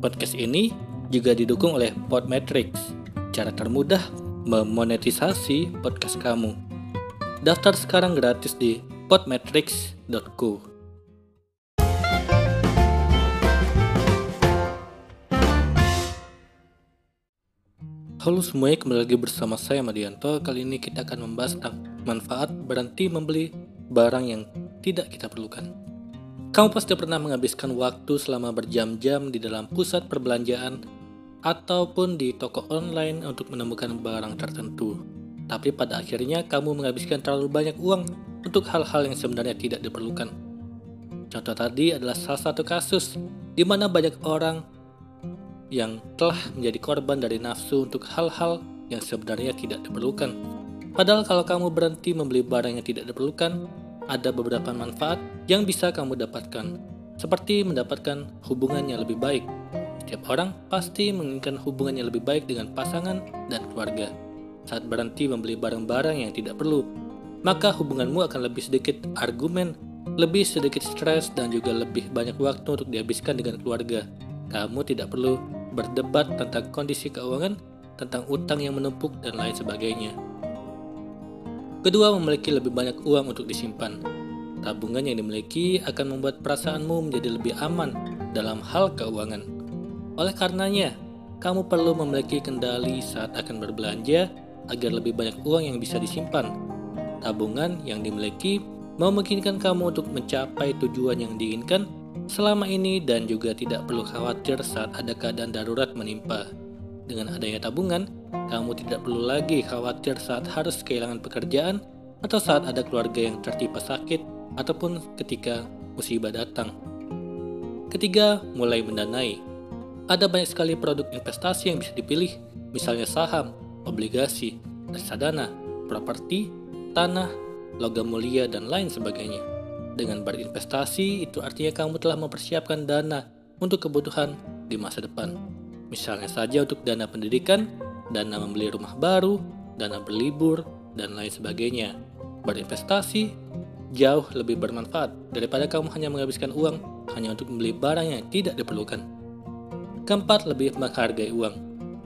Podcast ini juga didukung oleh Podmetrics, cara termudah memonetisasi podcast kamu. Daftar sekarang gratis di podmetrics.co. Halo semuanya, kembali lagi bersama saya Madianto. Kali ini kita akan membahas tentang manfaat berhenti membeli barang yang tidak kita perlukan. Kamu pasti pernah menghabiskan waktu selama berjam-jam di dalam pusat perbelanjaan ataupun di toko online untuk menemukan barang tertentu. Tapi pada akhirnya kamu menghabiskan terlalu banyak uang untuk hal-hal yang sebenarnya tidak diperlukan. Contoh tadi adalah salah satu kasus di mana banyak orang yang telah menjadi korban dari nafsu untuk hal-hal yang sebenarnya tidak diperlukan. Padahal kalau kamu berhenti membeli barang yang tidak diperlukan, ada beberapa manfaat yang bisa kamu dapatkan, seperti mendapatkan hubungan yang lebih baik. Setiap orang pasti menginginkan hubungan yang lebih baik dengan pasangan dan keluarga. Saat berhenti membeli barang-barang yang tidak perlu, maka hubunganmu akan lebih sedikit argumen, lebih sedikit stres, dan juga lebih banyak waktu untuk dihabiskan dengan keluarga. Kamu tidak perlu berdebat tentang kondisi keuangan, tentang utang yang menumpuk, dan lain sebagainya. Kedua, memiliki lebih banyak uang untuk disimpan. Tabungan yang dimiliki akan membuat perasaanmu menjadi lebih aman dalam hal keuangan. Oleh karenanya, kamu perlu memiliki kendali saat akan berbelanja agar lebih banyak uang yang bisa disimpan. Tabungan yang dimiliki memungkinkan kamu untuk mencapai tujuan yang diinginkan selama ini dan juga tidak perlu khawatir saat ada keadaan darurat menimpa. Dengan adanya tabungan, kamu tidak perlu lagi khawatir saat harus kehilangan pekerjaan atau saat ada keluarga yang tertimpa sakit ataupun ketika musibah datang. Ketiga, mulai mendanai. Ada banyak sekali produk investasi yang bisa dipilih, misalnya saham, obligasi, reksadana, properti, tanah, logam mulia, dan lain sebagainya. Dengan berinvestasi, itu artinya kamu telah mempersiapkan dana untuk kebutuhan di masa depan. Misalnya saja untuk dana pendidikan, dana membeli rumah baru, dana berlibur, dan lain sebagainya. Berinvestasi jauh lebih bermanfaat daripada kamu hanya menghabiskan uang hanya untuk membeli barang yang tidak diperlukan. Keempat, lebih menghargai uang.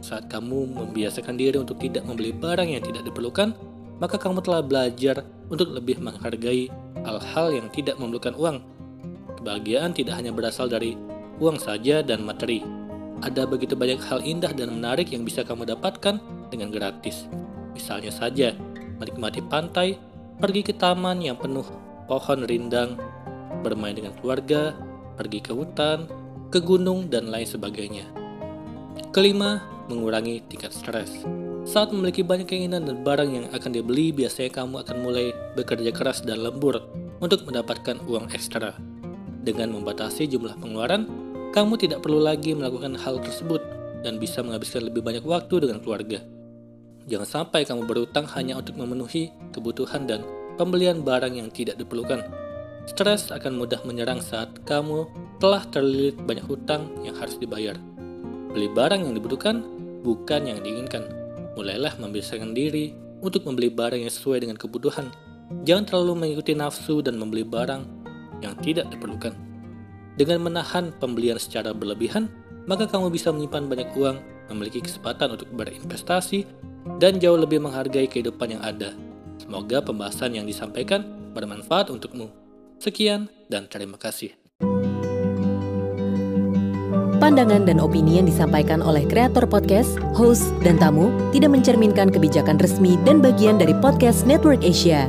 Saat kamu membiasakan diri untuk tidak membeli barang yang tidak diperlukan, maka kamu telah belajar untuk lebih menghargai hal-hal yang tidak memerlukan uang. Kebahagiaan tidak hanya berasal dari uang saja dan materi, ada begitu banyak hal indah dan menarik yang bisa kamu dapatkan dengan gratis. Misalnya saja, menikmati pantai, pergi ke taman yang penuh pohon rindang, bermain dengan keluarga, pergi ke hutan, ke gunung, dan lain sebagainya. Kelima, mengurangi tingkat stres. Saat memiliki banyak keinginan dan barang yang akan dibeli, biasanya kamu akan mulai bekerja keras dan lembur untuk mendapatkan uang ekstra. Dengan membatasi jumlah pengeluaran, kamu tidak perlu lagi melakukan hal tersebut dan bisa menghabiskan lebih banyak waktu dengan keluarga. Jangan sampai kamu berutang hanya untuk memenuhi kebutuhan dan pembelian barang yang tidak diperlukan. Stres akan mudah menyerang saat kamu telah terlilit banyak hutang yang harus dibayar. Beli barang yang dibutuhkan bukan yang diinginkan. Mulailah membiasakan diri untuk membeli barang yang sesuai dengan kebutuhan. Jangan terlalu mengikuti nafsu dan membeli barang yang tidak diperlukan. Dengan menahan pembelian secara berlebihan, maka kamu bisa menyimpan banyak uang, memiliki kesempatan untuk berinvestasi, dan jauh lebih menghargai kehidupan yang ada. Semoga pembahasan yang disampaikan bermanfaat untukmu. Sekian dan terima kasih. Pandangan dan opini yang disampaikan oleh kreator podcast, host, dan tamu tidak mencerminkan kebijakan resmi dan bagian dari podcast Network Asia.